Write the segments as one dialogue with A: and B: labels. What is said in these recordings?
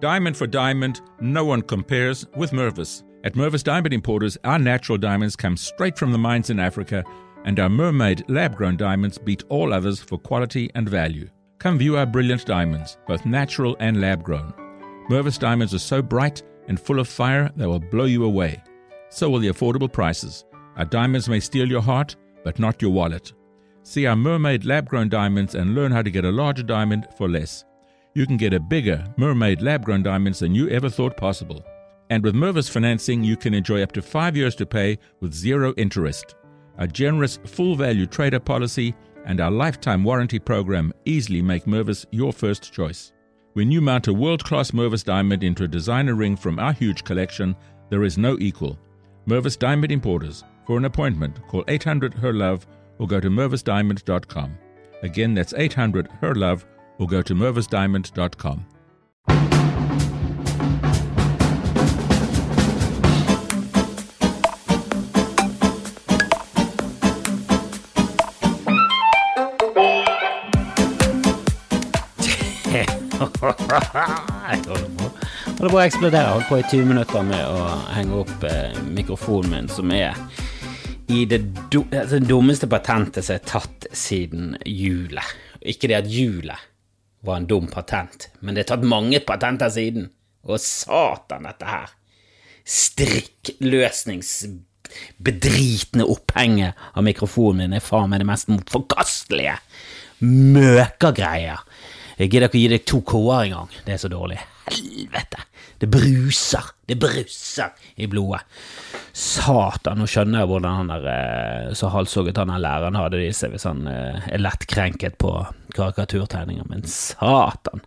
A: Diamond for diamond, no one compares with Mervis. At Mervis Diamond Importers, our natural diamonds come straight from the mines in Africa, and our mermaid lab grown diamonds beat all others for quality and value. Come view our brilliant diamonds, both natural and lab grown. Mervis diamonds are so bright and full of fire they will blow you away. So will the affordable prices. Our diamonds may steal your heart, but not your wallet. See our mermaid lab grown diamonds and learn how to get a larger diamond for less. You can get a bigger mermaid lab grown diamonds than you ever thought possible. And with Mervis financing, you can enjoy up to five years to pay with zero interest. Our generous full value trader policy and our lifetime warranty program easily make Mervis your first choice. When you mount a world class Mervis diamond into a designer ring from our huge collection, there is no equal. Mervis Diamond Importers. For an appointment, call 800 HER LOVE or go to mervisdiamond.com. Again, that's 800 HER LOVE or go to mervisdiamond.com.
B: Og det bare eksploderer. holdt på i 20 minutter med å henge opp eh, mikrofonen min, som er i det, do, altså, det dummeste patentet som er tatt siden julet. Ikke det at hjulet var en dum patent, men det er tatt mange patenter siden. Og satan, dette her. Strikkløsningsbedritne opphenget av mikrofonen min er faen meg det mest forkastelige. Møkagreier. Jeg gidder ikke å gi deg to k-er engang. Det er så dårlig. Helvete! Det bruser. Det bruser i blodet. Satan, nå skjønner jeg hvordan han der eh, så halshogget han der læreren hadde det i seg hvis han eh, er lettkrenket på karikaturtegninger, men satan!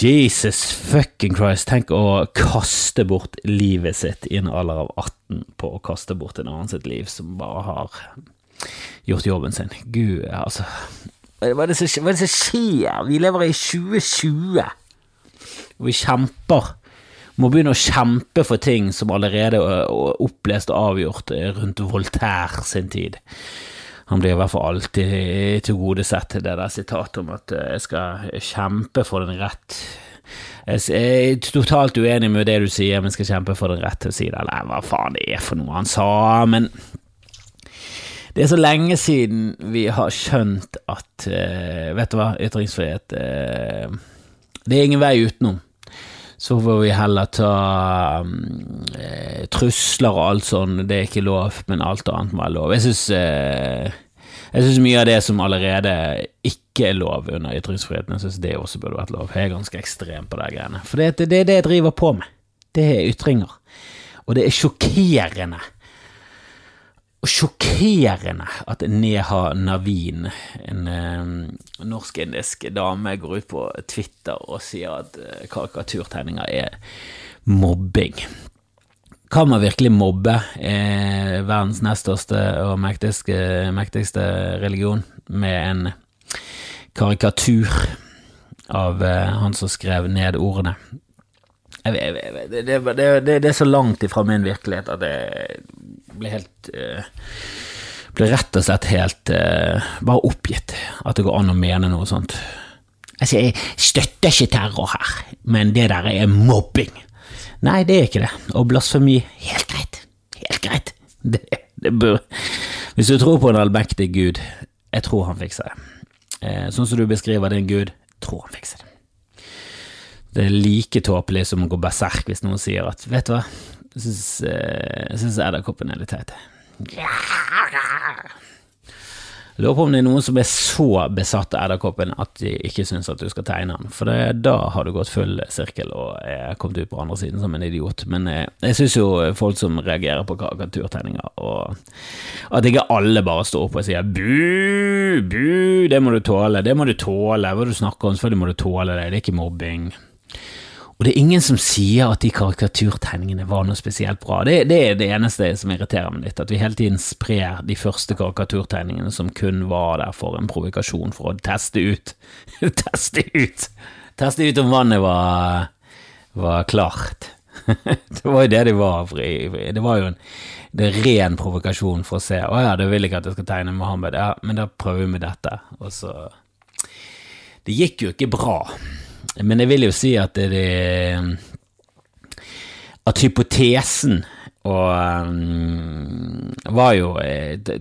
B: Jesus fucking Christ, tenk å kaste bort livet sitt i en alder av 18 på å kaste bort en annen sitt liv som bare har gjort jobben sin. Gud, altså hva er, som, hva er det som skjer? Vi lever i 2020, og vi kjemper. Må begynne å kjempe for ting som allerede er opplest og avgjort rundt Voltaire sin tid. Han blir i hvert fall alltid tilgodesett til det der sitatet om at jeg skal kjempe for den rett Jeg er totalt uenig med det du sier, men skal kjempe for den rett til å si det. Eller hva faen det er for noe han sa, men det er så lenge siden vi har skjønt at uh, Vet du hva, ytringsfrihet uh, Det er ingen vei utenom. Så får vi heller ta um, uh, trusler og alt sånn, det er ikke lov, men alt annet må være lov. Jeg syns jeg synes mye av det som allerede ikke er lov under ytringsfriheten, jeg synes det også burde vært lov. Jeg er ganske ekstrem på de greiene. For det, det er det jeg driver på med. Det er ytringer. Og det er sjokkerende og sjokkerende at Neha Navin, en eh, norsk-indisk dame, går ut på Twitter og sier at eh, karikaturtegninger er mobbing. Kan man virkelig mobbe eh, verdens nest største og mektigste, mektigste religion med en karikatur av eh, han som skrev ned ordene? Jeg, jeg, jeg, det, det, det, det, er så langt ifra min virkelighet at jeg ble helt uh, Ble rett og slett helt uh, bare oppgitt at det går an å mene noe sånt. Altså, jeg støtter ikke terror her, men det der er mobbing. Nei, det er ikke det. Og blasfemi, helt greit. Helt greit. Det, det bør Hvis du tror på en allmektig Gud, jeg tror han fikser det. Eh, sånn som du beskriver din Gud, tror han fikser det. Det er like tåpelig som å gå berserk hvis noen sier at vet du hva, jeg syns eh, edderkoppen er litt teit. Jeg lurer på om det er noen som er så besatt av edderkoppen at de ikke syns at du skal tegne den, for det, da har du gått full sirkel og er kommet ut på andre siden som en idiot. Men jeg, eh, jeg syns jo folk som reagerer på karikaturtegninger, og at ikke alle bare står opp og sier bu, bu, det må du tåle, det må du tåle, hva du snakker om, selvfølgelig må du tåle det, det er ikke mobbing. Og det er ingen som sier at de karikaturtegningene var noe spesielt bra. Det, det, er det eneste som irriterer meg litt, at vi hele tiden sprer de første karikaturtegningene som kun var der for en provokasjon, for å teste ut Teste ut! Teste ut om vannet var, var klart. det var jo det de var. Det var jo en det er ren provokasjon for å se Å ja, du vil ikke at jeg skal tegne Mohammed. Ja, men da prøver vi med dette. Og så Det gikk jo ikke bra Men jeg vil jo si at det, At hypotesen og um, var jo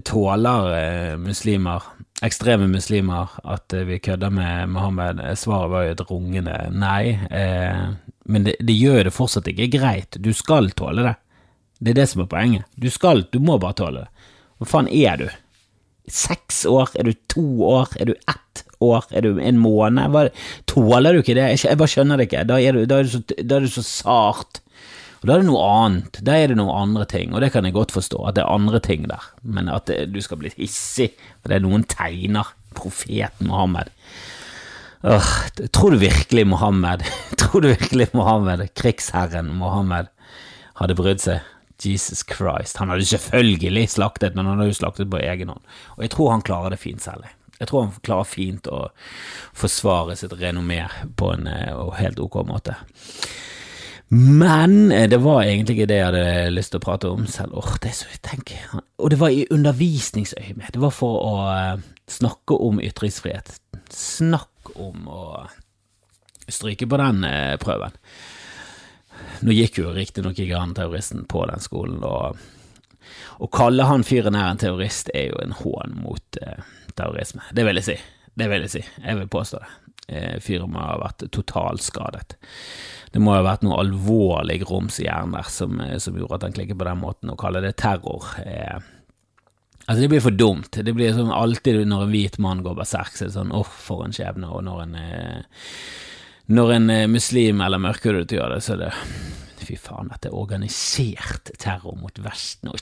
B: Tåler uh, muslimer, ekstreme muslimer, at uh, vi kødder med Mohammed? Svaret var jo et rungende nei. Uh, men det, det, gjør det fortsatt ikke greit. Du skal tåle det. Det er det som er poenget. Du skal, du må bare tåle det. Hva faen er du? Seks år? Er du to år? Er du ett år? Er du en måned? Hva, tåler du ikke det? Jeg, bare skjønner det ikke. Da er du, da er du, så, da er du så sart. Og Da er det noe annet, da er det noen andre ting, og det kan jeg godt forstå, at det er andre ting der, men at det, du skal bli hissig for det er noen tegner, profeten Mohammed. Åh, tror du virkelig Mohammed, tror du virkelig Mohammed, krigsherren Mohammed, hadde brydd seg? Jesus Christ. Han hadde selvfølgelig slaktet, men han hadde jo slaktet på egen hånd. Og jeg tror han klarer det fint selv. Jeg tror han klarer fint å forsvare sitt renommé på en eh, helt ok måte. Men eh, det var egentlig ikke det jeg hadde lyst til å prate om selv. Åh, det er så, tenk. Og det var i undervisningsøyemed. Det var for å uh, snakke om ytringsfrihet. Snakk om å stryke på den prøven. Nå gikk jo riktignok ikke han terroristen på den skolen, og å kalle han fyren her en terrorist er jo en hån mot eh, terrorisme. Det vil jeg si. Det vil jeg si. Jeg vil påstå det. Fyren må ha vært totalskadet det må ha vært noe alvorlig grums i hjernen der som, eh, som, gjorde at han klikket på den måten. Å kalle det terror eh, Altså, det blir for dumt. Det blir sånn alltid når en hvit mann går berserk, så er det sånn åh, oh, for en skjebne, og når en eh, når en eh, muslim eller mørkhudet gjør det, så er det Fy faen, dette er organisert terror mot Vesten og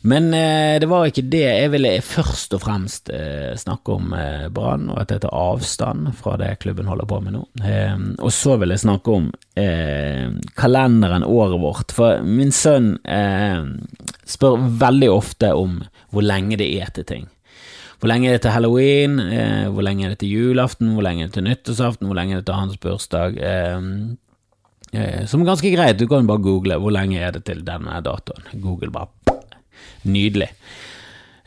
B: men eh, det var ikke det. Jeg ville først og fremst eh, snakke om eh, Brann, og at jeg tar avstand fra det klubben holder på med nå. Eh, og så vil jeg snakke om eh, kalenderen, året vårt. For min sønn eh, spør veldig ofte om hvor lenge det er til ting. Hvor lenge er det til halloween, hvor lenge er det til julaften, hvor lenge er det til nyttårsaften, hvor lenge er det til hans bursdag. som er ganske greit, du kan bare google hvor lenge er det til denne datoen. Google bare Nydelig.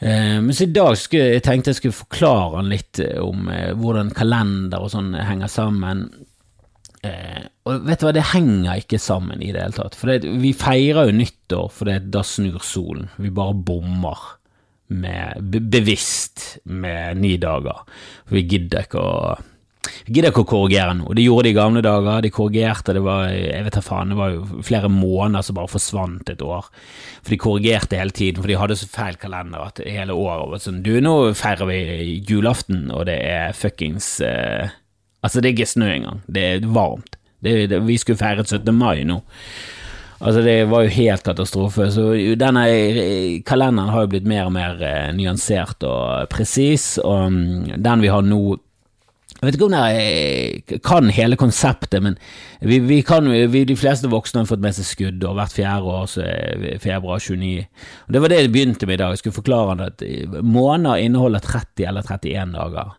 B: Eh, men så i dag skulle, jeg tenkte jeg skulle forklare han litt eh, om eh, hvordan kalender og sånn henger sammen. og vet du hva, det henger ikke sammen i det hele tatt. For det, vi feirer jo nyttår, for da snur solen. Vi bare bommer med, bevisst med ni dager. For vi gidder ikke å jeg gidder ikke å korrigere noe. Det gjorde de i gamle dager. De korrigerte, det var jeg vet faen, det var jo flere måneder som bare forsvant et år. For de korrigerte hele tiden, for de hadde så feil kalender at hele året var sånn Du, nå feirer vi julaften, og det er fuckings eh, Altså, det er ikke snø engang. Det er varmt. Det, det, vi skulle feiret 17. mai nå. Altså, det var jo helt katastrofe. Så denne eh, kalenderen har jo blitt mer og mer eh, nyansert og presis, og um, den vi har nå jeg vet ikke om jeg kan hele konseptet, men vi, vi kan, vi, de fleste voksne har fått med seg skudd, og hvert fjerde år så er februar 29. Og Det var det jeg begynte med i dag. Jeg skulle forklare at måneder inneholder 30 eller 31 dager.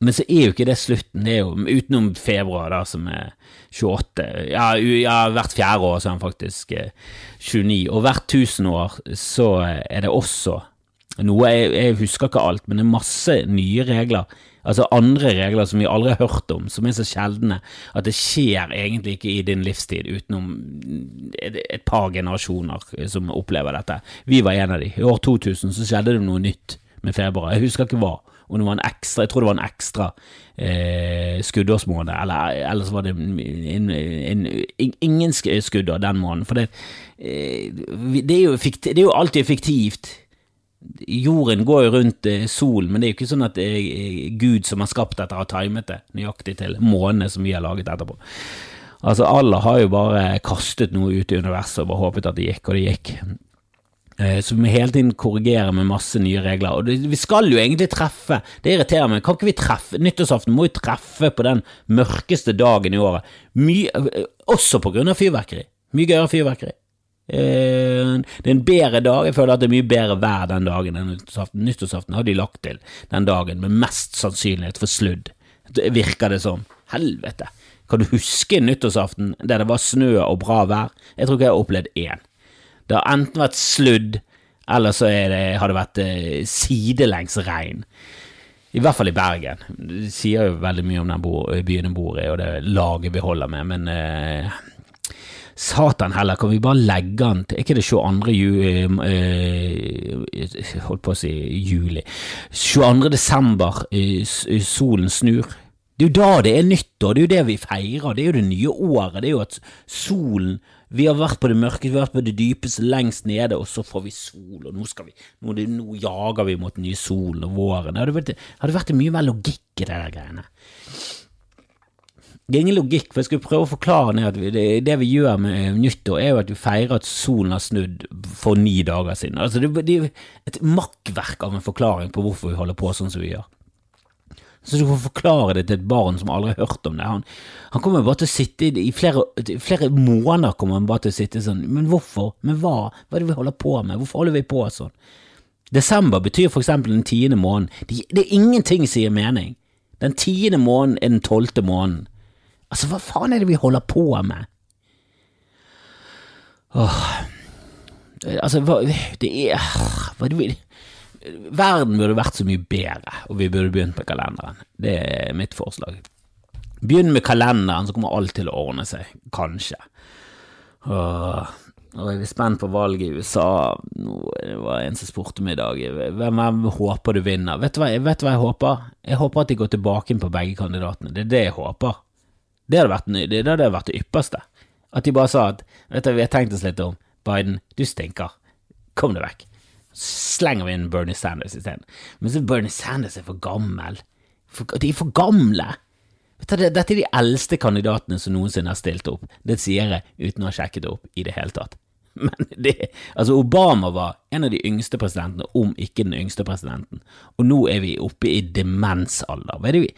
B: Men så er jo ikke det slutten, det er jo utenom februar, da, som er 28. Ja, ja hvert fjerde år så er han faktisk 29, eh, og hvert tusenår så er det også noe jeg, jeg husker ikke alt, men det er masse nye regler Altså andre regler som vi aldri har hørt om, som er så sjeldne at det skjer egentlig ikke i din livstid, utenom et, et par generasjoner som opplever dette. Vi var en av de. I år 2000 så skjedde det noe nytt med februar. Jeg husker ikke hva. Om det var en ekstra, Jeg tror det var en ekstra eh, skuddårsmåned, eller ellers var det en, en, en, ingen skuddår den måneden. For det, eh, det, er jo, det er jo alltid fiktivt Jorden går jo rundt eh, solen, men det er jo ikke sånn at det er Gud som har skapt dette, har timet det nøyaktig til månene som vi har laget etterpå. Altså, alle har jo bare kastet noe ut i universet og bare håpet at det gikk, og det gikk. Eh, så vi hele tiden korrigere med masse nye regler. Og vi skal jo egentlig treffe, det irriterer meg, kan ikke vi treffe Nyttårsaften må jo treffe på den mørkeste dagen i året, Mye, eh, også på grunn av fyrverkeri. Mye gøyere fyrverkeri. Eh, det er en bedre dag. Jeg føler at det er mye bedre vær den dagen enn nyttårsaften. Nyttårsaften har de lagt til den dagen med mest sannsynlighet for sludd. Virker det som. Helvete. Kan du huske nyttårsaften der det var snø og bra vær? Jeg tror ikke jeg har opplevd én. Det har enten vært sludd, eller så det, har det vært eh, sidelengs regn. I hvert fall i Bergen. Det sier jo veldig mye om den byen jeg bor i, og det laget vi holder med, men eh, Satan heller, kan vi bare legge den til Er ikke det 22. Juli, eh, Holdt på å si juli. 22. desember, eh, solen snur. Det er jo da det er nyttår, det er jo det vi feirer, det er jo det nye året. Det er jo at solen Vi har vært på det mørke, vi har vært på det dypeste, lengst nede, og så får vi sol, og nå skal vi Nå, det, nå jager vi mot den nye solen og våren. Det hadde vært, hadde vært mye mer logikk i det der greiene. Det er ingen logikk, for jeg skulle prøve å forklare ned at det, det vi gjør med nyttår, er jo at vi feirer at solen har snudd for ni dager siden. Altså det, det er et makkverk av en forklaring på hvorfor vi holder på sånn som vi gjør. Så du får forklare det til et barn som aldri har hørt om det. Han, han kommer bare til å sitte i flere, flere, måneder kommer han bare til å sitte sånn, men hvorfor? Men hva? Hva er det vi holder på med? Hvorfor holder vi på sånn? Desember betyr for eksempel den tiende måneden. Det, det er ingenting som gir mening. Den tiende måneden er den tolvte måneden. Altså, hva faen er det vi holder på med? Åh, altså, hva Det er hva det vil Verden burde vært så mye bedre, og vi burde begynt med kalenderen. Det er mitt forslag. Begynn med kalenderen, så kommer alt til å ordne seg. Kanskje. Åh, og jeg er spent på valget i USA. Nå var det en som spurte meg i dag hvem hvem håper du vinner. Vet du, hva, vet du hva jeg håper? Jeg håper at de går tilbake på begge kandidatene. Det er det jeg håper. Det hadde vært, det hadde vært det ypperste. At de bare sa at vet du, vi har tenkt oss litt om. Biden, du stinker. Kom deg vekk slenger vi inn Bernie Sanders isteden. Men så Bernie Sanders er for gammel. For, de er for gamle! Dette er de eldste kandidatene som noensinne har stilt opp. Det sier jeg uten å ha sjekket det opp i det hele tatt. Men det, altså Obama var en av de yngste presidentene, om ikke den yngste presidenten. Og nå er vi oppe i demensalder. Hva er det vi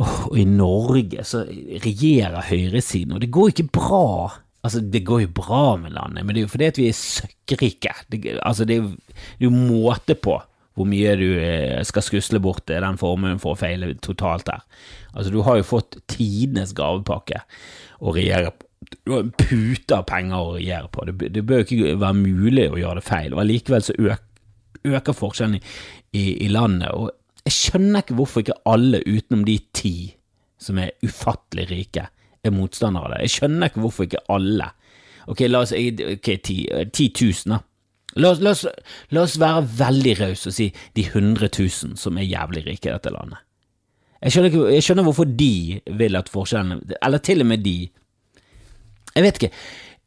B: oh, Og i Norge så regjerer høyresiden, og det går ikke bra. Altså, det går jo bra med landet, men det er jo fordi at vi er søkkrike. Altså, det er jo måte på hvor mye du eh, skal skusle bort den formuen for å feile totalt her. Altså, du har jo fått tidenes gavepakke å regjere på. Du har en pute av penger å regjere på. Det, det bør jo ikke være mulig å gjøre det feil, og allikevel så øker, øker forskjellen i, i, i landet. Og jeg skjønner ikke hvorfor ikke alle utenom de ti som er ufattelig rike, er motstandere av det. Jeg skjønner ikke hvorfor ikke alle. Ok, la oss Ok, 10 000, da. La oss, la, oss, la oss, være veldig rause og si de 100 000 som er jævlig rike i dette landet. Jeg skjønner, ikke, jeg skjønner hvorfor de vil at forskjellene Eller til og med de Jeg vet ikke.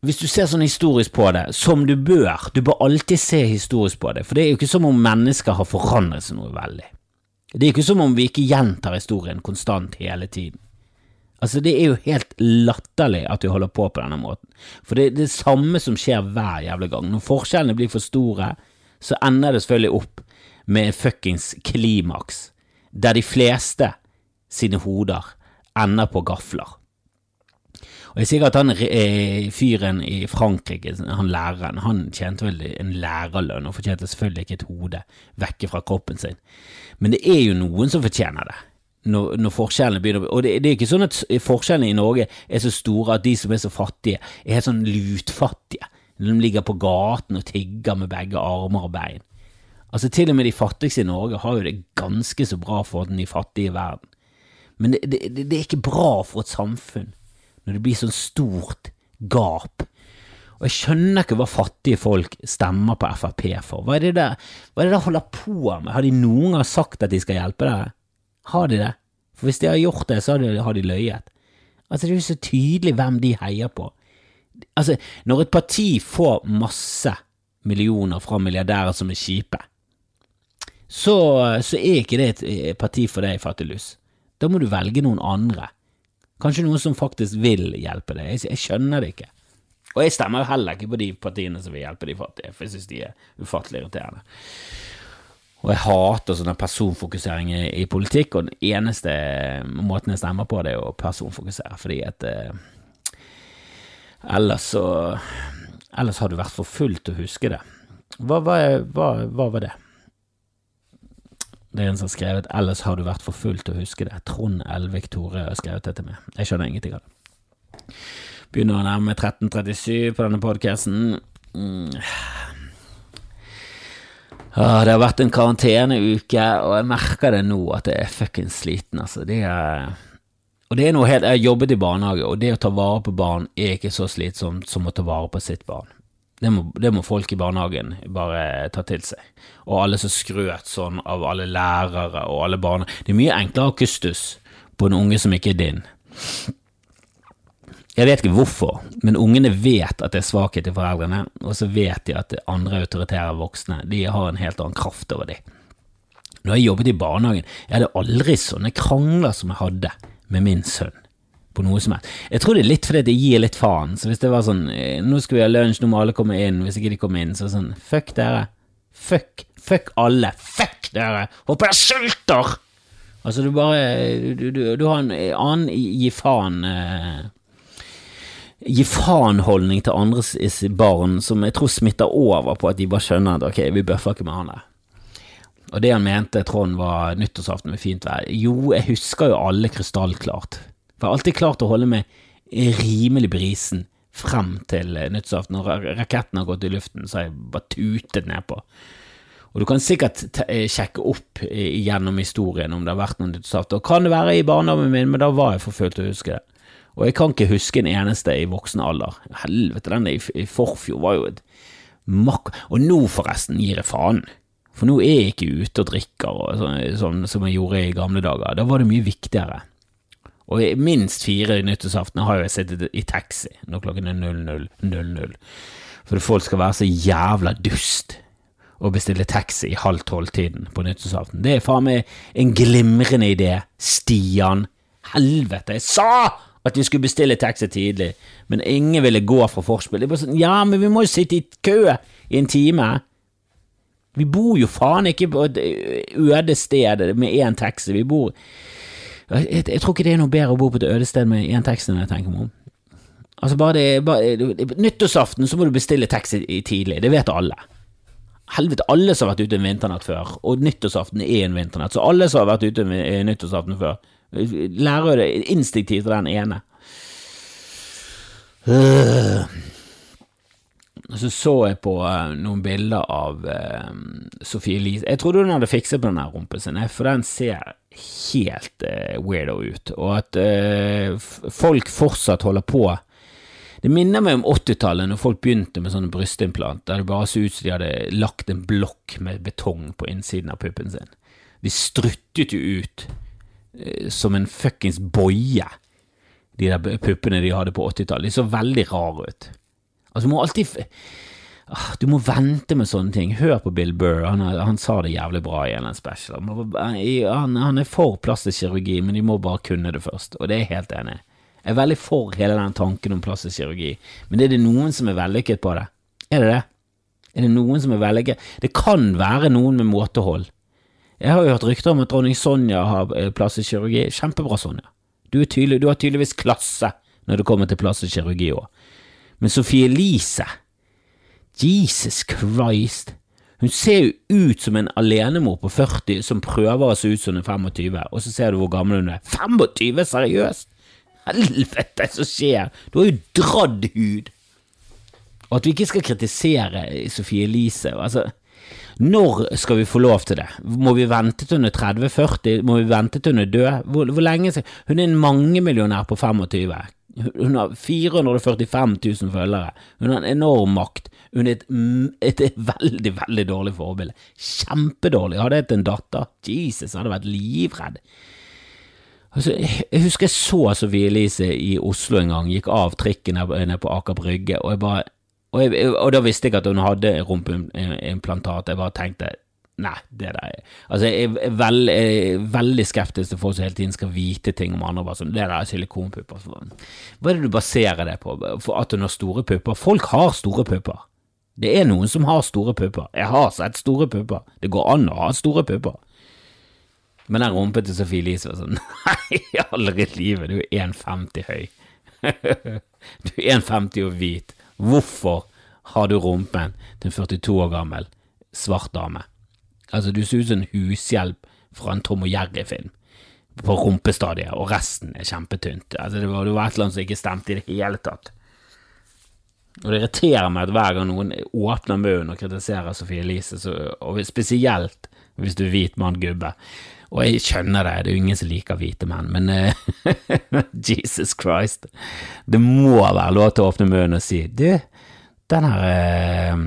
B: Hvis du ser sånn historisk på det, som du bør, du bør alltid se historisk på det, for det er jo ikke som om mennesker har forandret seg noe veldig. Det er ikke som om vi ikke gjentar historien konstant hele tiden. Altså, det er jo helt latterlig at vi holder på på denne måten, for det er det samme som skjer hver jævla gang. Når forskjellene blir for store, så ender det selvfølgelig opp med fuckings klimaks, der de fleste sine hoder ender på gafler. Og jeg sier at han eh, fyren i Frankrike, han læreren, han tjente vel en lærerlønn og fortjente selvfølgelig ikke et hode vekke fra kroppen sin, men det er jo noen som fortjener det når, når, forskjellene begynner Og det, det, er ikke sånn at forskjellene i Norge er så store at de som er så fattige, er helt sånn lutfattige. De ligger på gaten og tigger med begge armer og bein. Altså Til og med de fattigste i Norge har jo det ganske så bra for den fattige verden. Men det, det, det, er ikke bra for et samfunn når det blir sånn stort gap. Og jeg skjønner ikke hva fattige folk stemmer på Frp for. Hva er det der, hva er det der holder på med? Har de noen gang sagt at de skal hjelpe dere? Har de det? For hvis de har gjort det, så har de, løyet. Altså, det er jo så tydelig hvem de heier på. Altså, når et parti får masse millioner fra milliardærer som er kjipe, så, så er ikke det et parti for deg, Fattiglus. Da må du velge noen andre. Kanskje noen som faktisk vil hjelpe deg. Jeg, jeg skjønner det ikke. Og jeg stemmer jo heller ikke på de partiene som vil hjelpe de fattige, for jeg synes de er ufattelig irriterende. Og jeg hater sånne personfokusering i, i, politikk, og den eneste måten jeg stemmer på, det er å personfokusere, fordi at eh, ellers så Ellers har du vært for full til å huske det. Hva, hva, hva, hva, var det? Det er en som har skrevet 'Ellers har du vært for full til å huske det'. Trond Elvik Tore har skrevet det til meg. Jeg skjønner ingenting av det. Begynner å nærme 1337 på denne podkasten. Mm. Det har vært en karanteneuke, og jeg merker det nå at jeg er fuckings sliten, altså. Det er og det er noe helt, Jeg har jobbet i barnehage, og det å ta vare på barn er ikke så slitsomt som å ta vare på sitt barn. Det må, det må folk i barnehagen bare ta til seg. Og alle som skrøt sånn av alle lærere og alle barna. Det er mye enklere akustus kustus på en unge som ikke er din. Jeg vet ikke hvorfor, men ungene vet at det er svakhet i foreldrene, og så vet de at andre autoritære voksne de har en helt annen kraft over dem. Når jeg jobbet i barnehagen, jeg hadde aldri sånne krangler som jeg hadde med min sønn. På noe som helst. Jeg tror det er litt fordi det gir litt faen. Så hvis det var sånn eh, Nå skal vi ha lunsj, nå må alle komme inn. Hvis ikke de kommer inn, så er det sånn Fuck dere. Fuck. Fuck alle. Fuck dere. Håper jeg sulter! Altså, du bare Du, du, du har en annen gi faen eh, gi faen-holdning til andres barn som jeg tror smitter over på at de bare skjønner at ok, vi bøffer ikke med han der. Og det han mente Trond var nyttårsaften med fint vær, jo, jeg husker jo alle krystallklart. For jeg har alltid klart å holde meg rimelig brisen frem til nyttårsaften. Når raketten har gått i luften, så har jeg bare tutet nedpå. Og du kan sikkert sjekke opp gjennom historien om det har vært noen nyttårsaften. Og kan det være i barndommen min, men da var jeg for til å huske det. Og jeg kan ikke huske en eneste i voksen alder. Helvete, den i, i forfjor var jo et makk... Og nå, forresten, gir jeg faen. For nå er jeg ikke ute og drikker og sånn, sånn som jeg gjorde i gamle dager. Da var det mye viktigere. Og minst fire nyttårsaftener har jeg sittet i taxi når klokken er 00.00. For folk skal være så jævla dust å bestille taxi i halv tolv-tiden på nyttårsaften. Det er faen meg en glimrende idé. Stian. Helvete, jeg sa at vi skulle bestille taxi tidlig, men ingen ville gå fra forspill. Det var sånn, ja, men vi må jo sitte i kø i en time. Vi bor jo faen ikke på et øde sted med én taxi. Vi bor jeg, jeg, tror ikke det er noe bedre å bo på et øde sted med én taxi enn jeg tenker meg om. Altså, bare det, bare, Nyttårsaften så må du bestille taxi tidlig, det vet alle. Helvete, alle som har vært ute en vinternatt før, og nyttårsaften er en vinternatt, så alle som har vært ute en nyttårsaften før, Lærer jo det instinktivt av den ene. Så så jeg på uh, noen bilder av Sofie Sophie Elise. Jeg trodde hun hadde fikset på den rumpen sin, for den ser helt weirdo ut. Og at folk fortsatt holder på Det minner meg om 80-tallet, når folk begynte med sånne brystimplant, der det bare så ut som de hadde lagt en blokk med betong på innsiden av puppen sin. De struttet jo ut Eh, som en fuckings boie, de der puppene de hadde på 80-tallet. De så veldig rare ut. Altså, du må alltid ah, Du må vente med sånne ting. Hør på Bill Burr, han, han sa det jævlig bra i en special. Han, han er for plastisk kirurgi, men de må bare kunne det først, og det er jeg helt enig i. Jeg er veldig for hele den tanken om plastisk kirurgi, men er det noen som er vellykket på det? Er det det? Er det noen som er vellykket? Det kan være noen med måtehold, jeg har jo hørt rykter om at dronning Sonja har plass plastisk kirurgi. Kjempebra, Sonja. Du, tydelig, du, har tydeligvis klasse når det kommer til plastisk kirurgi òg. Men Sophie Elise Jesus Christ. Hun ser jo ut som en alenemor på 40 som prøver å se ut som er 25, og så ser du hvor gammel hun er. 25? Seriøst? Helvete, som skjer? Du har jo dradd hud. Og at vi ikke skal kritisere Sophie Elise. altså når skal vi få lov til det? Må vi vente til hun er 30-40? Må vi vente til hun er død? Hvor, hvor lenge skal Hun er en mangemillionær på 25. Hun har 445 000 følgere. Hun har en enorm makt. Hun er et, et, et veldig, veldig dårlig forbilde. Kjempedårlig. Hadde jeg hatt en datter, Jesus, hadde vært livredd. Altså, jeg husker jeg så Sofie Elise i Oslo en gang, gikk av trikken nede på Aker Brygge, og jeg bare og, jeg, og, da visste jeg at hun hadde rumpeimplantat. Jeg bare tenkte Nei, det der Altså, jeg er, veld, jeg er, veldig skeptisk til folk som hele tiden skal vite ting om andre. Bare sånn, det der er silikonpupper. Hva er det du baserer det på? For at hun har store pupper? Folk har store pupper. Det er noen som har store pupper. Jeg har sett store pupper. Det går an å ha store pupper. Men den til Sophie Elise var sånn Nei, aldri i livet. Du er 1,50 høy. du er 1,50 og hvit. Hvorfor har du rumpen til en 42 år gammel svart dame? Altså, du ser ut som en hushjelp fra en Tom og Jerry-film på rumpestadiet, og resten er kjempetynt. Altså, det var, det var et eller annet som ikke stemte i det hele tatt. Og det irriterer meg at hver gang noen åpner munnen og kritiserer Sophie Elise, så, og spesielt hvis du er hvit mann, gubbe. Og jeg skjønner det, det er jo ingen som liker hvite menn, men uh, Jesus Christ. Det må være lov til å åpne munnen og si Du, den her uh,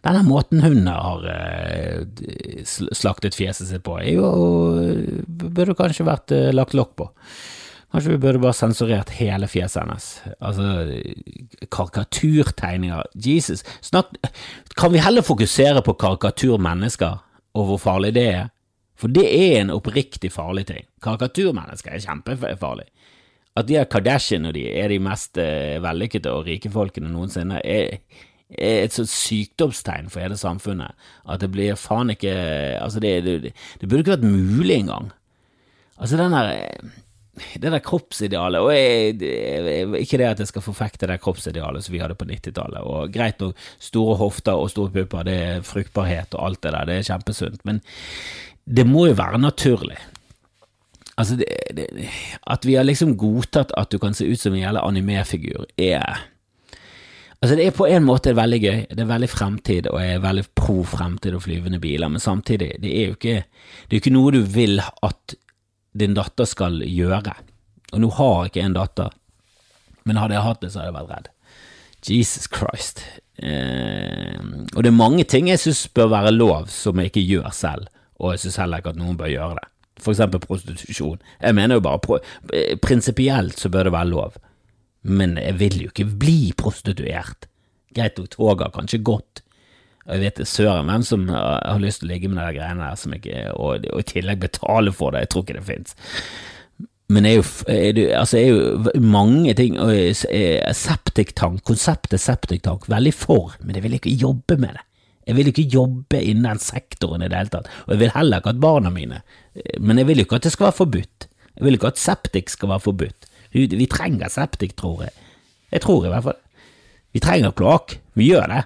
B: denne måten hun har uh, slaktet fjeset sitt på, er jo burde kanskje vært lagt lokk på. Kanskje vi burde bare sensurert hele fjeset hennes. Altså, karikaturtegninger Jesus, snakk Kan vi heller fokusere på karikaturmennesker og hvor farlig det er? For det er en oppriktig farlig ting. Karikaturmennesker er kjempefarlig. At de er Kardashian og de er de mest uh, vellykkede og rike folkene noensinne, er, er et sånt sykdomstegn for hele samfunnet. At det blir faen ikke Altså, det, det, det burde ikke vært mulig engang. Altså, den der det der kroppsidealet, og jeg, ikke det at jeg skal forfekte det kroppsidealet som vi hadde på 90-tallet, og greit nok, store hofter og store pupper, det er fruktbarhet og alt det der, det er kjempesunt, men det må jo være naturlig. Altså, det, det, at vi har liksom godtatt at du kan se ut som en jævla animefigur, er Altså, det er på en måte veldig gøy, det er veldig fremtid, og jeg er veldig pro fremtid og flyvende biler, men samtidig, det er jo ikke, det er ikke noe du vil at din datter skal gjøre. Og nå har jeg ikke en datter, men hadde jeg hatt det, så hadde jeg vært redd. Jesus Christ. Eh, og det er mange ting jeg syns bør være lov, som jeg ikke gjør selv, og jeg synes heller ikke at noen bør gjøre det. For eksempel prostitusjon. Jeg mener jo bare prinsipielt så bør det være lov, men jeg vil jo ikke bli prostituert. Greit nok, toget har kanskje gått, jeg vet søren hvem som har lyst til å ligge med de greiene der, ikke, og, og, i tillegg betale for det. Jeg tror ikke det fins. Men jo, er det, altså er jo mange ting Septiktank, konseptet septiktank, veldig for, men jeg vil ikke jobbe med det. Jeg vil ikke jobbe innen den sektoren i det hele tatt, og jeg vil heller ikke at barna mine Men jeg vil jo ikke at det skal være forbudt. Jeg vil ikke at septik skal være forbudt. Vi trenger septik, tror jeg. Jeg tror i hvert fall Vi trenger kloakk. Vi gjør det.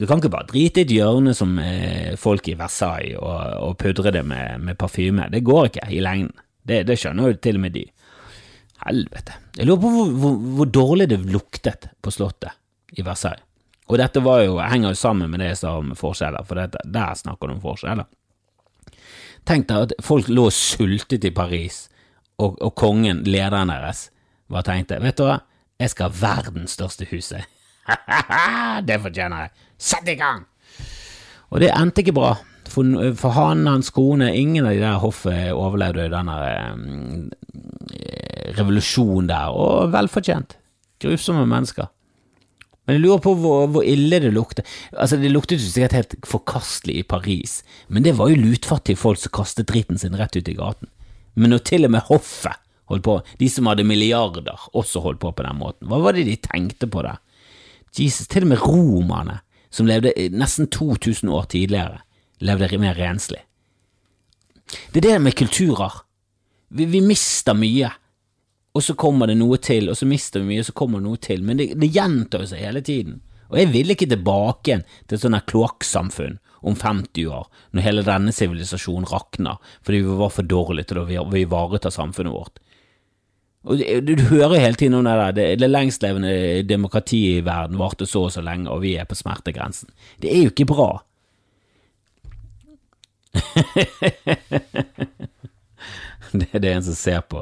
B: Du kan ikke bare drite i et hjørne som eh, folk i Versailles og, og pudre det med, med parfyme. Det går ikke i lengden. Det, det, skjønner jo til og med de. Helvete. Jeg lurer på hvor, hvor, hvor, dårlig det luktet på Slottet i Versailles. Og dette var jo, henger jo sammen med det jeg sa om forskjeller, for dette, der snakker du om forskjeller. Tenk deg at folk lå og sultet i Paris, og, og kongen, lederen deres, var tenkte vet du hva, jeg skal ha verdens største huset. det fortjener jeg. Sett i gang! Og det endte ikke bra. For, for han, hans kone, ingen av de der hoffet overlevde denne eh, revolusjonen der, og velfortjent. Grusomme mennesker. Men jeg lurer på hvor, hvor, ille det lukter. Altså, Det luktet jo sikkert helt forkastelig i Paris, men det var jo lutfattige folk som kastet dritten sin rett ut i gaten. Men når til og med hoffet holdt på, de som hadde milliarder, også holdt på på den måten, hva var det de tenkte på der? Jesus, til og med romerne som levde nesten 2000 år tidligere, levde mer renslig. Det er det med kulturer. Vi, vi, mister mye, og så kommer det noe til, og så mister vi mye, og så kommer det noe til, men det, det gjentar seg hele tiden. Og jeg vil ikke tilbake til et sånt kloakksamfunn om 50 år, når hele denne sivilisasjonen rakner fordi vi var for dårlige til å ivareta samfunnet vårt. Og du, du, hører hele tiden om det der, det, det lengstlevende demokratiet i verden varte så og så lenge, og vi er på smertegrensen. Det er jo ikke bra. det er det en som ser på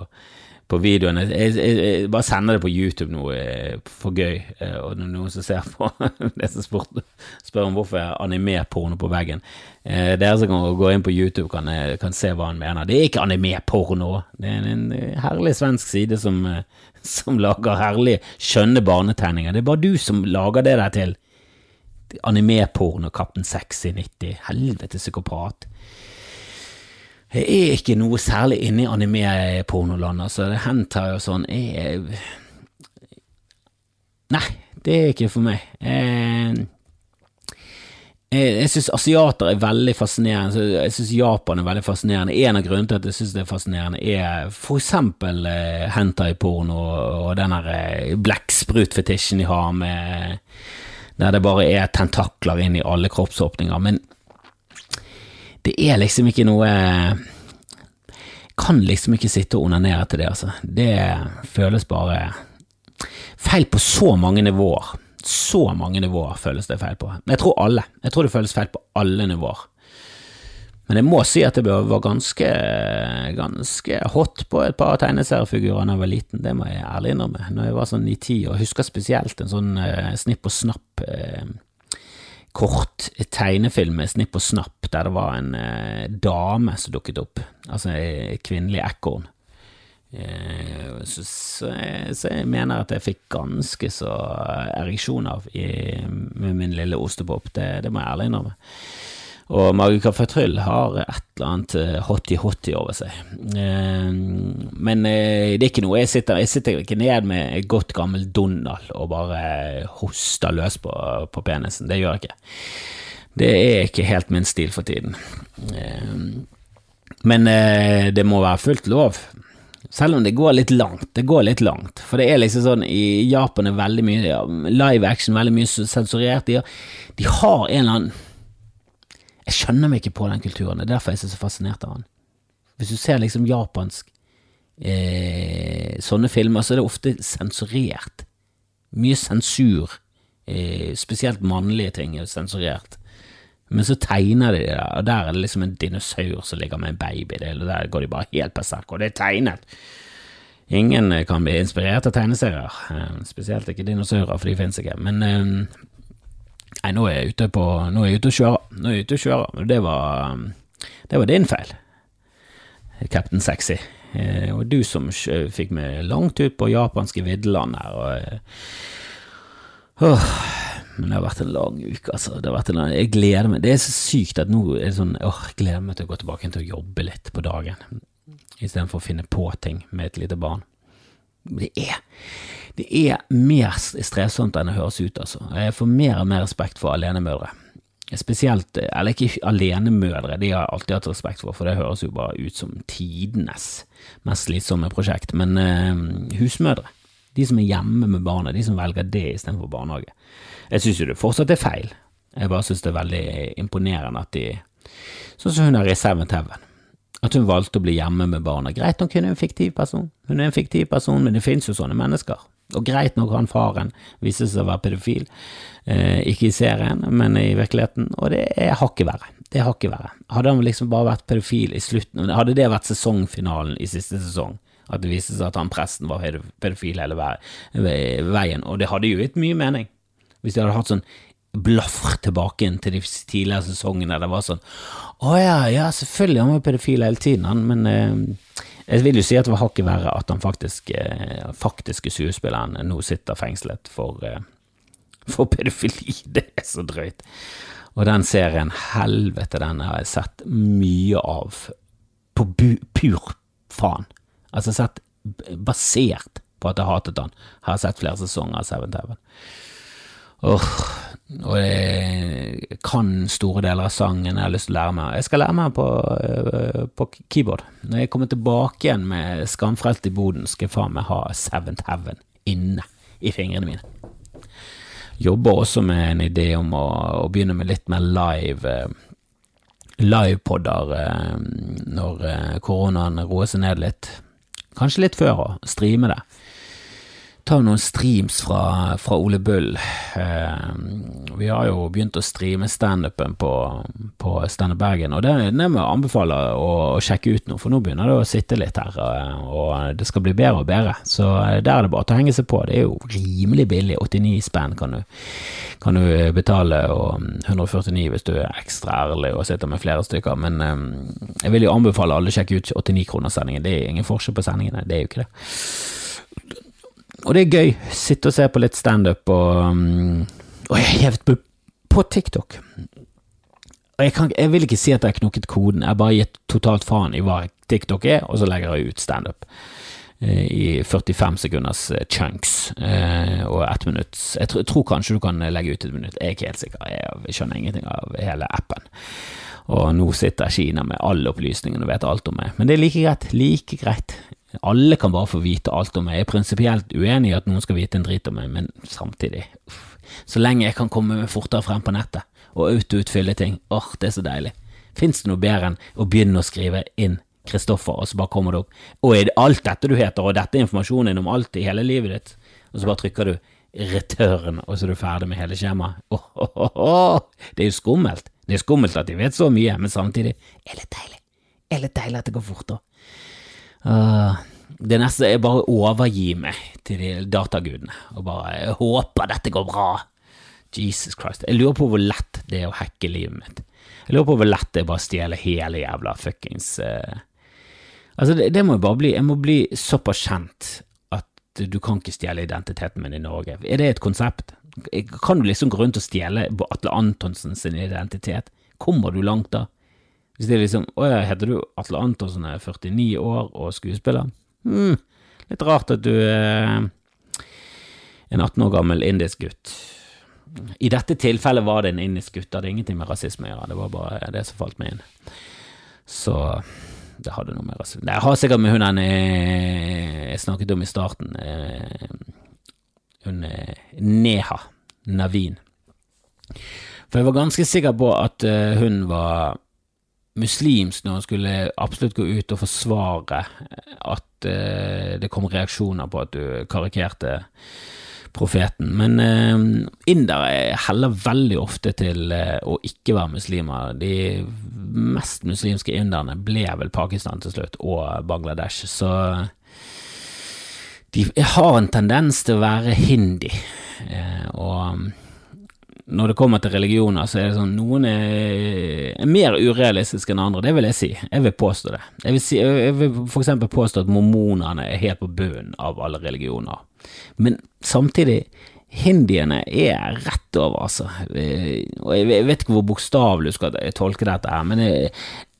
B: på videoene. Jeg, jeg, jeg, bare sender det på YouTube nå eh, for gøy, eh, og noen som ser på det som spør, spør om hvorfor jeg animeporno på veggen. Eh, dere som kan gå inn på YouTube, kan, kan se hva han mener. Det er ikke animeporno. Det er en herlig svensk side som, som lager herlige, skjønne barnetegninger. Det er bare du som lager det der til. Animeporno, Kaptein Sexy 90. Helvete psykopat. Jeg er ikke noe særlig inne i anime-pornoland, altså. Hentai og sånn Jeg Nei, det er ikke for meg. Jeg, jeg, jeg syns asiater er veldig fascinerende. Jeg syns Japan er veldig fascinerende. En av grunnene til at jeg syns det er fascinerende, er for eksempel uh, hentai-porno og den der uh, blekksprutfetisjen de har med Der det bare er tentakler inn i alle kroppsåpninger. Men det er liksom ikke noe Kan liksom ikke sitte og onanere til det, altså. Det føles bare feil på så mange nivåer. Så mange nivåer føles det feil på. Jeg tror alle. Jeg tror det føles feil på alle nivåer. Men jeg må si at det var ganske, ganske hot på et par tegneseriefigurer da jeg var liten, det må jeg ærlig innrømme. Når jeg var sånn i ti, år, husker spesielt en sånn eh, Snipp og Snapp uh, kort tegnefilm med Snipp og Snapp, der det var en eh, dame som dukket opp, altså et kvinnelig ekorn. Så, så, så, jeg mener at jeg fikk ganske så ereksjon av i, med min lille ostepop, det, det må jeg ærlig innrømme. Og Magica Fatryll har et eller annet eh, hotty-hotty over seg. Eh, men eh, det er ikke noe jeg sitter, jeg sitter ikke ned med et godt gammel Donald og bare hoster løs på, på penisen. Det gjør jeg ikke. Det er ikke helt min stil for tiden. Men det må være fullt lov. Selv om det går litt langt. Det går litt langt. For det er liksom sånn I Japan er veldig mye ja, live action, veldig mye sensurert. De, de har en eller annen jeg skjønner meg ikke på den kulturen. Det er derfor jeg er så fascinert av den. Hvis du ser liksom japansk eh, sånne filmer, så er det ofte sensurert. Mye sensur. Eh, spesielt mannlige ting er sensurert. Men så tegner de det, og der er det liksom en dinosaur som ligger med en baby. Det, der går de bare helt berserk, og det er tegnet. Ingen kan bli inspirert av tegneserier, eh, spesielt ikke dinosaurer, for de finnes ikke. Men eh, Nei, nå er jeg ute på Nå er jeg ute og kjører. Nå er jeg ute og kjører. Det var, det var din feil, Captain Sexy. Eh, og du som fikk meg langt ut på japanske viddeland her. Og, øh, men det har vært en lang uke, altså. Det har vært en, jeg gleder meg. Det er så sykt at nå er det sånn åh, jeg gleder meg til å gå tilbake til å jobbe litt på dagen, istedenfor å finne på ting med et lite barn. Det er det er mer strevsomt enn det høres ut, altså. Jeg får mer og mer respekt for alenemødre. Spesielt, eller ikke alenemødre, de har jeg alltid hatt respekt for, for det høres jo bare ut som tidenes mest slitsomme prosjekt, men eh, husmødre. De som er hjemme med barna, de som velger det istedenfor barnehage. Jeg syns jo det fortsatt er feil, jeg bare syns det er veldig imponerende at de Sånn som hun har i Seventh Heaven at hun valgte å bli hjemme med barna. Greit nok hun er en fiktiv person, hun er en fiktiv person, men det finnes jo sånne mennesker. Og greit nok han faren viste seg å være pedofil, eh, ikke i serien, men i virkeligheten, og det er hakket verre. Det er hakket verre. Hadde han liksom bare vært pedofil i slutten, hadde det vært sesongfinalen i siste sesong, at det viste seg at han presten var pedofil hele veien, og det hadde jo gitt mye mening. Hvis de hadde hatt sånn blaffer tilbake inn til de tidligere sesongene der det var sånn Å ja, ja, selvfølgelig, han var pedofil hele tiden, han, men eh, jeg vil jo si at det var hakket verre at han faktisk, eh, faktiske skuespilleren nå sitter fengslet for, eh, for pedofili. Det er så drøyt. Og den serien, helvete, den har jeg sett mye av på pur faen. Altså sett basert på at jeg hatet han, har sett flere sesonger av Seven Heaven. Oh, og jeg kan store deler av sangen jeg har lyst til å lære meg. Jeg skal lære meg på, uh, på keyboard. Når jeg kommer tilbake igjen med Skamfrelst i boden, skal jeg faen meg ha Seventh Heaven inne i fingrene mine. Jobber også med en idé om å, å begynne med litt mer live uh, livepodder uh, når koronaen roer seg ned litt. Kanskje litt før å streame det ta noen streams fra, fra Ole Bull. Eh, vi har jo begynt å streame standupen på, på Standup Bergen, og det, det må jeg anbefale å, å, sjekke ut nå, for nå begynner det å sitte litt her, og, og det skal bli bedre og bedre. Så eh, der er det bare å henge seg på. Det er jo rimelig billig. 89 spenn kan kan du betale, og 149 hvis du er ekstra ærlig og sitter med flere stykker. Men eh, jeg vil jo anbefale alle å sjekke ut 89-kronerssendingen. Det er ingen forskjell på sendingene, det er jo ikke det. Og det er gøy. Sitte og se på litt standup og um, Og jeg er jevnt på, TikTok. Og jeg, kan, jeg, vil ikke si at jeg har knukket koden, jeg har bare gitt totalt faen i hva TikTok er, og så legger jeg ut standup. Eh, I 45 sekunders eh, chunks eh, og ett minutt. Jeg tror, kanskje du kan legge ut et minutt, jeg er ikke helt sikker, jeg skjønner ingenting av hele appen. Og nå sitter Kina med alle opplysningene og vet alt om meg, men det er like greit, like greit. Alle kan bare få vite alt om meg. Jeg er prinsipielt uenig i at noen skal vite en drit om meg, men samtidig. Så lenge jeg kan komme meg fortere frem på nettet og autoutfylle ting, åh, det er så deilig. Fins det noe bedre enn å begynne å skrive inn Kristoffer, og så bare kommer det opp Og er det alt dette du heter, og dette er informasjonen om alt i hele livet ditt? og så bare trykker du return, og så er du ferdig med hele skjemaet. Oh, Det er jo skummelt. Det er skummelt at de vet så mye, men samtidig er det deilig. Det er litt deilig at det går fort, da. Uh, det neste er bare å overgi meg til de datagudene, og bare jeg håper dette går bra. Jesus Christ. Jeg lurer på hvor lett det er å hacke livet mitt. Jeg lurer på hvor lett det er bare å stjele hele jævla fuckings uh... Altså, det, det, må jeg bare bli. Jeg må bli såpass kjent at du kan ikke stjele identiteten min i Norge. Er det et konsept? Kan du liksom gå rundt og stjele Atle Antonsen sin identitet? Kommer du langt da? Hvis det er liksom Å ja, heter du Atle Antonsen, er 49 år og skuespiller? Hm, litt rart at du er en 18 år gammel indisk gutt. I dette tilfellet var det en indisk gutt, det hadde ingenting med rasisme å gjøre, det var bare det som falt meg inn. Så det hadde noe med rasisme Det har sikkert med hun jeg snakket om i starten, eh, hun Neha Navin. For jeg var ganske sikker på at eh, hun var muslimsk når hun skulle absolutt gå ut og forsvare at uh, det kom reaksjoner på at du karikerte profeten. Men uh, indere heller veldig ofte til uh, å ikke være muslimer. De mest muslimske inderne ble vel Pakistan til slutt, og Bangladesh. Så de har en tendens til å være hindi. og når det kommer til religioner, så er det sånn noen er, er mer urealistiske enn andre. Det vil jeg si. Jeg vil påstå det. Jeg vil, si, jeg vil for eksempel påstå at mormonene er helt på bunnen av alle religioner. Men samtidig, hindiene er rett over, altså. Eh, og jeg vet ikke hvor bokstavelig du skal tolke dette her, men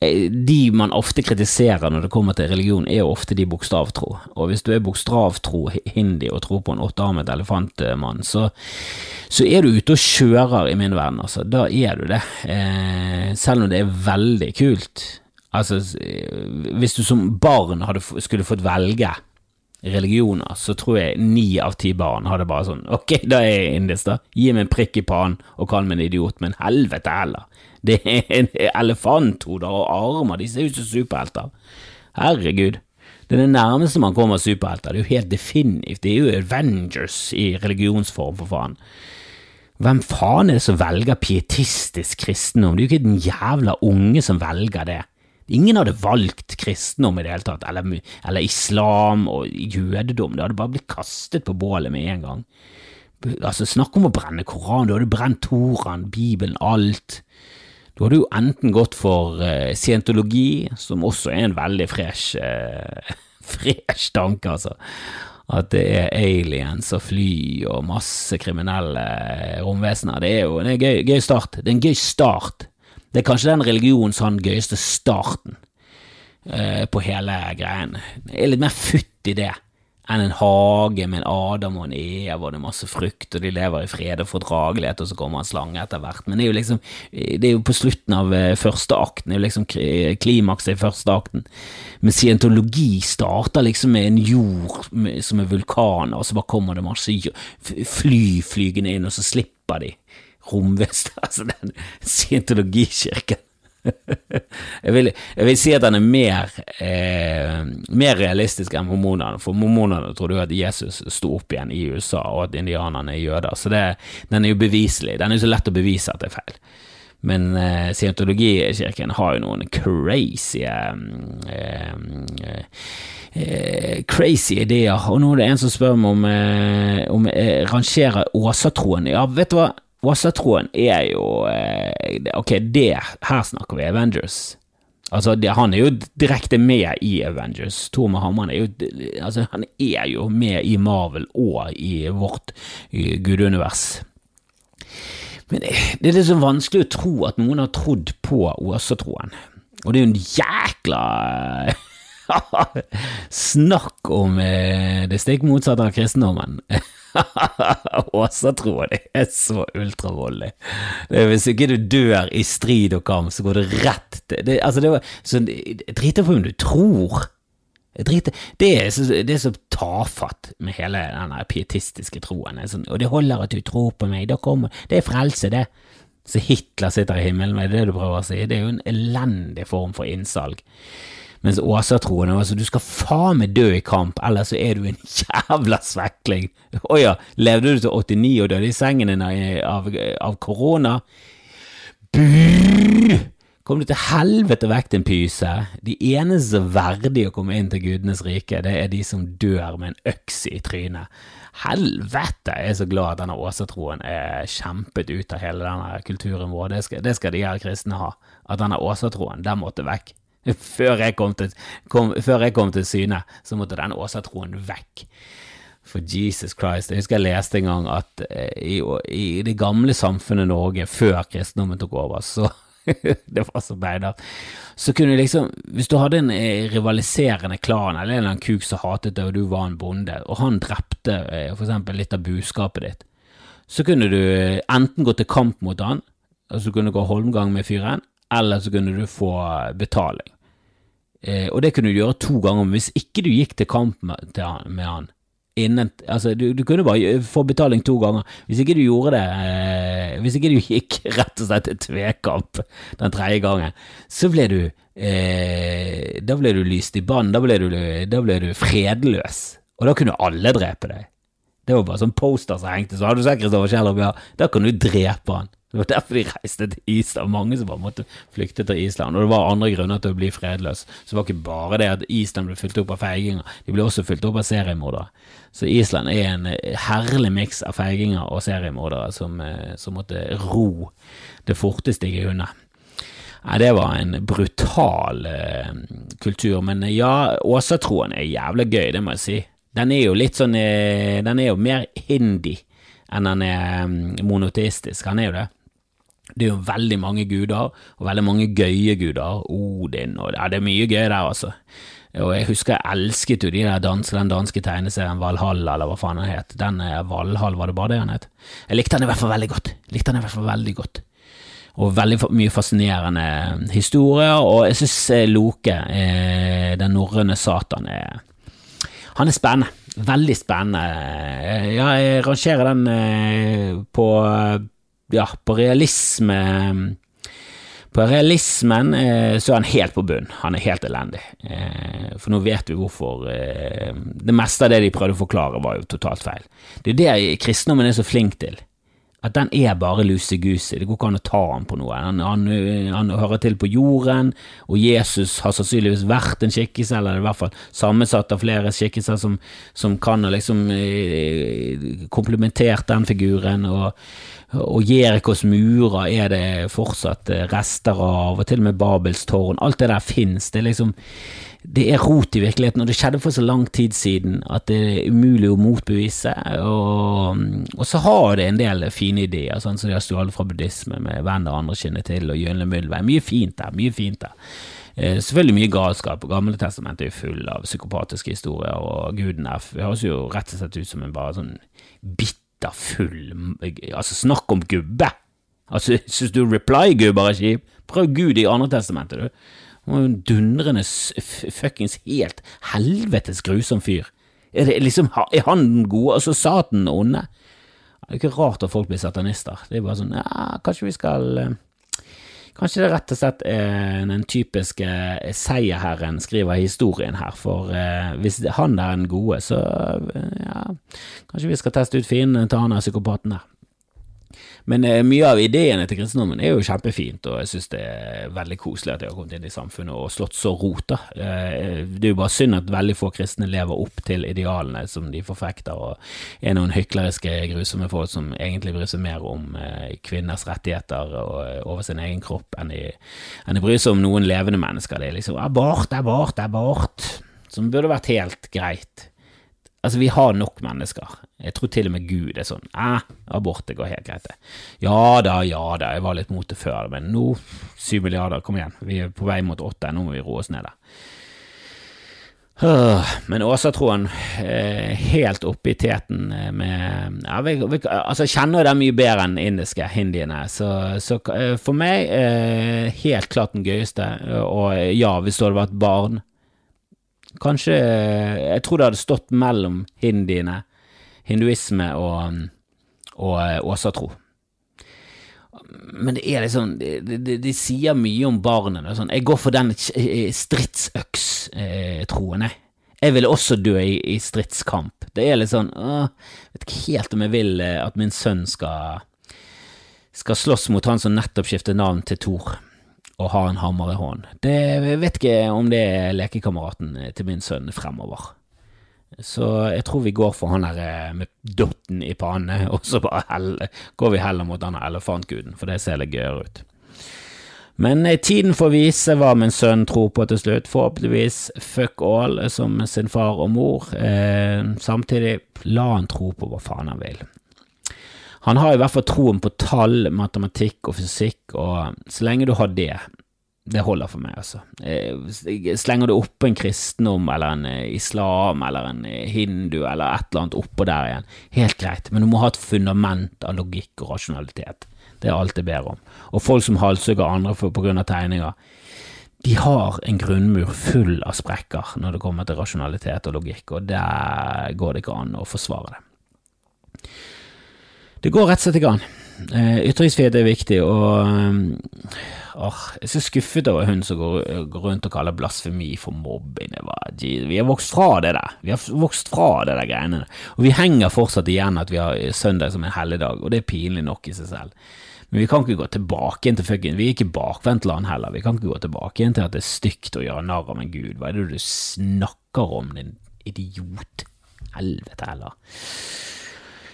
B: de man ofte kritiserer når det kommer til religion, er jo ofte de bokstavtro. Og hvis du er bokstavtro hindi og tror på en åttearmet elefantmann, så, så er du ute og kjører i min verden, altså. Da er du det. Eh, selv om det er veldig kult. Altså, hvis du som barn skulle fått velge religioner, så tror jeg ni av ti barn hadde bare sånn Ok, da er jeg indisk, da. Gi meg en prikk i pannen og kall meg en idiot, men helvete heller. Det er en elefanthoder og armer, de ser ut som superhelter. Herregud. Det er det nærmeste man kommer superhelter. Det er jo helt definitivt. Det er jo Avengers i religionsform, for faen. Hvem faen er det som velger pietistisk kristendom? Det er jo ikke den jævla unge som velger det. Ingen hadde valgt kristendom i det hele tatt, eller, eller islam og jødedom. Det hadde bare blitt kastet på bålet med en gang. Altså, Snakk om å brenne Koranen, du hadde brent Toran, Bibelen, alt. Du hadde jo enten gått for uh, scientologi, som også er en veldig fresh, uh, fresh tanke, altså. At det er aliens og fly og masse kriminelle romvesener. Det er jo en gøy, gøy start. Det er en gøy start det er kanskje den religionen som har den gøyeste starten eh, på hele greien. Det er litt mer futt i det enn en hage med en Adam og en Eva og det er masse frukt, og de lever i fred og fordragelighet, og så kommer en slange etter hvert. Men det er jo liksom Det er jo på slutten av eh, første akten, det er jo liksom klimakset i første akten. Men scientologi starter liksom med en jord som er vulkaner, og så bare kommer det masse fly flygende inn, og så slipper de romvesen, altså den scientologikirken. jeg, vil, jeg, vil, si at den er mer, eh, mer realistisk enn mormonene, for mormonene tror du at Jesus sto opp igjen i USA, og at indianerne er jøder, så det, den er jo beviselig. Den er jo så lett å bevise at det er feil. Men eh, scientologikirken har jo noen crazy eh, eh, crazy ideer, og nå er det en som spør meg om, eh, om jeg eh, rangerer åsatroen. Ja, vet du hva? Wassertroen er jo eh, Ok, det Her snakker vi Avengers. Altså, det, han er jo direkte med i Avengers. Tor med er jo Altså, han er jo med i Marvel og i vårt gudunivers. Men det, det er liksom vanskelig å tro at noen har trodd på åsatroen. Og det er jo en jækla Snakk om eh, det stikk motsatte av kristendommen. Åsatroen er så ultravoldelig. Hvis ikke du dør i strid og kamp, så går det rett til det, altså det var, så, Drit på om du tror. Driter, det, er så, det er så tafatt med hele den pietistiske troen. Sånn, og det holder at du tror på meg. Kommer, det er frelse, det. Så Hitler sitter i himmelen, med det det du prøver å si? Det er jo en elendig form for innsalg. Mens åsatroen var altså du skal faen meg dø i kamp, ellers så er du en jævla svekling. Å ja, levde du til 89 og døde i sengen din av, korona? Kom du til helvete vekk, din pyse. De eneste verdige å komme inn til gudenes rike, det er de som dør med en øks i trynet. Helvete, jeg er så glad at denne åsatroen er kjempet ut av hele denne kulturen vår. Det skal, det skal de her kristne ha. At denne åsatroen, den måtte vekk. Før jeg kom til, kom, før jeg kom til syne, så måtte den åsatroen vekk. For Jesus Christ. Jeg husker jeg leste en gang at eh, i, i det gamle samfunnet Norge, før kristendommen tok over, så det var så beinhardt. Så kunne du liksom, hvis du hadde en eh, rivaliserende klan, eller en eller annen kuk som hatet deg, og du var en bonde, og han drepte eh, for eksempel litt av buskapet ditt, så kunne du enten gå til kamp mot han, altså du kunne gå holmgang med fyren, eller så kunne du få betaling. Eh, og det kunne du gjøre to ganger, men hvis ikke du gikk til kamp med, han, med han innen, altså du, du, kunne bare få betaling to ganger. Hvis ikke du gjorde det, eh, hvis ikke du gikk rett og slett til tvekamp den tredje gangen, så ble du eh, Da ble du lyst i bann, da da ble du fredløs, og da kunne alle drepe deg. Det var bare sånn poster som hengte, så hadde du sett Kristoffer Kjellerup, ja, da kan du drepe han. Det var derfor de reiste til Island. Mange som bare måtte flykte til Island. Og det var andre grunner til å bli fredløs. Så det var ikke bare det at Island ble fylt opp av feiginger, de ble også fylt opp av seriemordere. Så Island er en eh, herlig miks av feiginger og seriemordere som, eh, som, måtte ro det forteste stiget unna. Nei, det var en brutal uh, kultur, men ja, åsatroen er jævlig gøy, det må jeg si. Den er jo litt sånn Den er jo mer hindi enn den er um, monoteistisk. Han er jo det. Det er jo veldig mange guder, og veldig mange gøye guder. Odin og Ja, det er mye gøy der, altså. Og jeg husker jeg elsket jo de der danske, den danske tegneserien Valhall, eller hva faen den het. Den eh, Valhall, var det bare det han het? Jeg likte den i hvert fall veldig godt. Likte den i hvert fall veldig godt. Og veldig mye fascinerende historier, og jeg syns eh, Loke, eh, den norrøne satan, er Han er spennende. Veldig spennende. Ja, jeg rangerer den på ja, på realisme På realismen eh, så er han helt på bunn. Han er helt elendig. Eh, for nå vet vi hvorfor eh, Det meste av det de prøvde å forklare, var jo totalt feil. Det er det kristendommen er så flink til at den er bare lusegusi. Det går ikke an å ta han på noe. Han, han, han, hører til på jorden, og Jesus har sannsynligvis vært en skikkelse, eller i hvert fall sammensatt av flere skikkelser som, som kan ha liksom eh, komplementert den figuren. og og Jerikos murer er det fortsatt rester av, og til og med Babels tårn. Alt det der fins. Det er liksom det er rot i virkeligheten, og det skjedde for så lang tid siden at det er umulig å motbevise. Og, og så har det en del fine ideer, sånn som de har stjålet fra buddhisme, med 'venn og andre kjenner til' og 'gylne muldvei'. Mye fint der, mye fint der. Eh, selvfølgelig mye galskap. Gamle testamentet er full av psykopatiske historier, og guden F høres jo rett og slett ut som en bare sånn bitter full Altså, snakk om gubbe! Altså, Syns du Reply-gubber er kjip? Prøv Gud i andre testamentet, du. Dundrende fuckings helt helvetes grusom fyr. Er, det liksom, er han den gode, altså Satan den onde? Det er ikke rart at folk blir satanister. Det er bare sånn ja, kanskje vi skal eh, Kanskje det rett og slett er den typiske seierherren skriver historien her, for eh, hvis han er den gode, så eh, ja, kanskje vi skal teste ut fienden til han er psykopaten der. Men eh, mye av ideene til kristendommen er jo kjempefint, og jeg synes det er veldig koselig at jeg har kommet inn i samfunnet og slått så rot. Eh, det er jo bare synd at veldig få kristne lever opp til idealene som de forfekter, og er noen hykleriske, grusomme folk som egentlig bryr seg mer om eh, kvinners rettigheter og over sin egen kropp enn de, enn de bryr seg om noen levende mennesker. Det er liksom abort, abort, abort, som burde vært helt greit. Altså, vi har nok mennesker. Jeg tror til og med Gud er sånn eh, abort, det går helt greit, det. Ja da, ja da, jeg var litt mot det før, men nå, syv milliarder, kom igjen, vi er på vei mot åtte, nå må vi roe oss ned, da. Men åsatroen eh, helt oppe i teten eh, med ja, vi, vi, Altså, kjenner dem mye bedre enn indiske hindiene, så, så eh, for meg helt klart den gøyeste. Og ja, hvis det hadde vært barn Kanskje Jeg tror det hadde stått mellom hindiene, hinduisme og, og åsatro. Men det er liksom De, de, de sier mye om barna. Sånn. Jeg går for den stridsøks-troen, jeg. Jeg vil også dø i, i stridskamp. Det er litt sånn åh, Vet ikke helt om jeg vil eh, at min sønn skal skal slåss mot han som nettopp skifter navn til Thor og ha en hammer i hånden. Det, jeg vet ikke om det er lekekameraten til min sønn fremover. Så jeg tror vi går for han der eh, med dotten i panne, og så bare helle, går vi heller mot han elefantguden, for det ser litt gøyere ut. Men eh, tiden får vise hva min sønn tror på til slutt. Forhåpentligvis fuck all som sin far og mor. Eh, samtidig, la han tro på hva faen han vil. Han har i hvert fall troen på tall, matematikk og fysikk, og så lenge du har det, det holder for meg, altså. Eh, slenger du oppå en kristendom eller en eh, islam eller en eh, hindu eller et eller annet oppå der igjen, helt greit, men du må ha et fundament av logikk og rasjonalitet. Det er alt jeg ber om. Og folk som halshugger andre på grunn av tegninger, de har en grunnmur full av sprekker når det kommer til rasjonalitet og logikk, og der går det ikke an å forsvare det. Det går rett og slett ikke an. Uh, ytringsfrihet er viktig, og um, oh, jeg er så skuffet over hun som går, går, rundt og kaller blasfemi for mobbing. Vi har vokst fra det der. Vi har vokst fra det der greiene. Og vi henger fortsatt igjen at vi har søndag som en helligdag, og det er pinlig nok i seg selv. Men vi kan ikke gå tilbake igjen til fucking Vi er ikke bakvendtland heller. Vi kan ikke gå tilbake igjen til at det er stygt å gjøre narr av en gud. Hva er det du snakker om, din idiot? Helvete heller.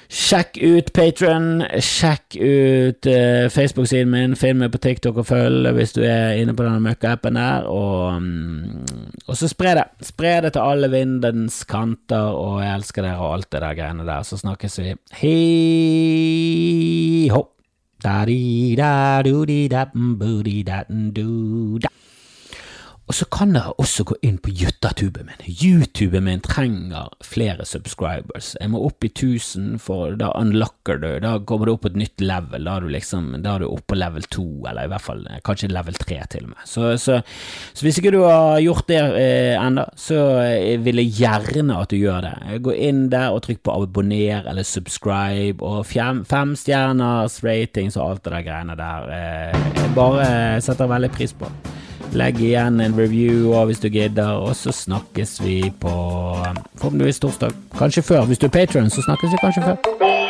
B: Sjekk ut Patron, sjekk ut uh, Facebook-siden min, finn meg på TikTok og følg hvis du er inne på denne møkka-appen der, og, um, og, så spre det. Spre det til alle vindens kanter, og jeg elsker dere og alt det der greiene der. Så snakkes vi. Hei ho. Da Og så kan dere også gå inn på Juttatuben min. YouTuben min trenger flere subscribers. Jeg må opp i 1000, for da unlocker du. Da kommer du opp på et nytt level. Da er du liksom, da er du oppe på level 2, eller i hvert fall kanskje level 3 til og med. Så, så, så hvis ikke du har gjort det eh, ennå, så eh, vil jeg gjerne at du gjør det. Gå inn der og trykk på abonner eller subscribe, og fem, fem stjerners ratings og alt det der greiene der. Eh, bare setter veldig pris på. Legg igjen en review og hvis du gidder, og så snakkes vi på forhåpentligvis torsdag. Kanskje før. Hvis du er patron, så snakkes vi kanskje før.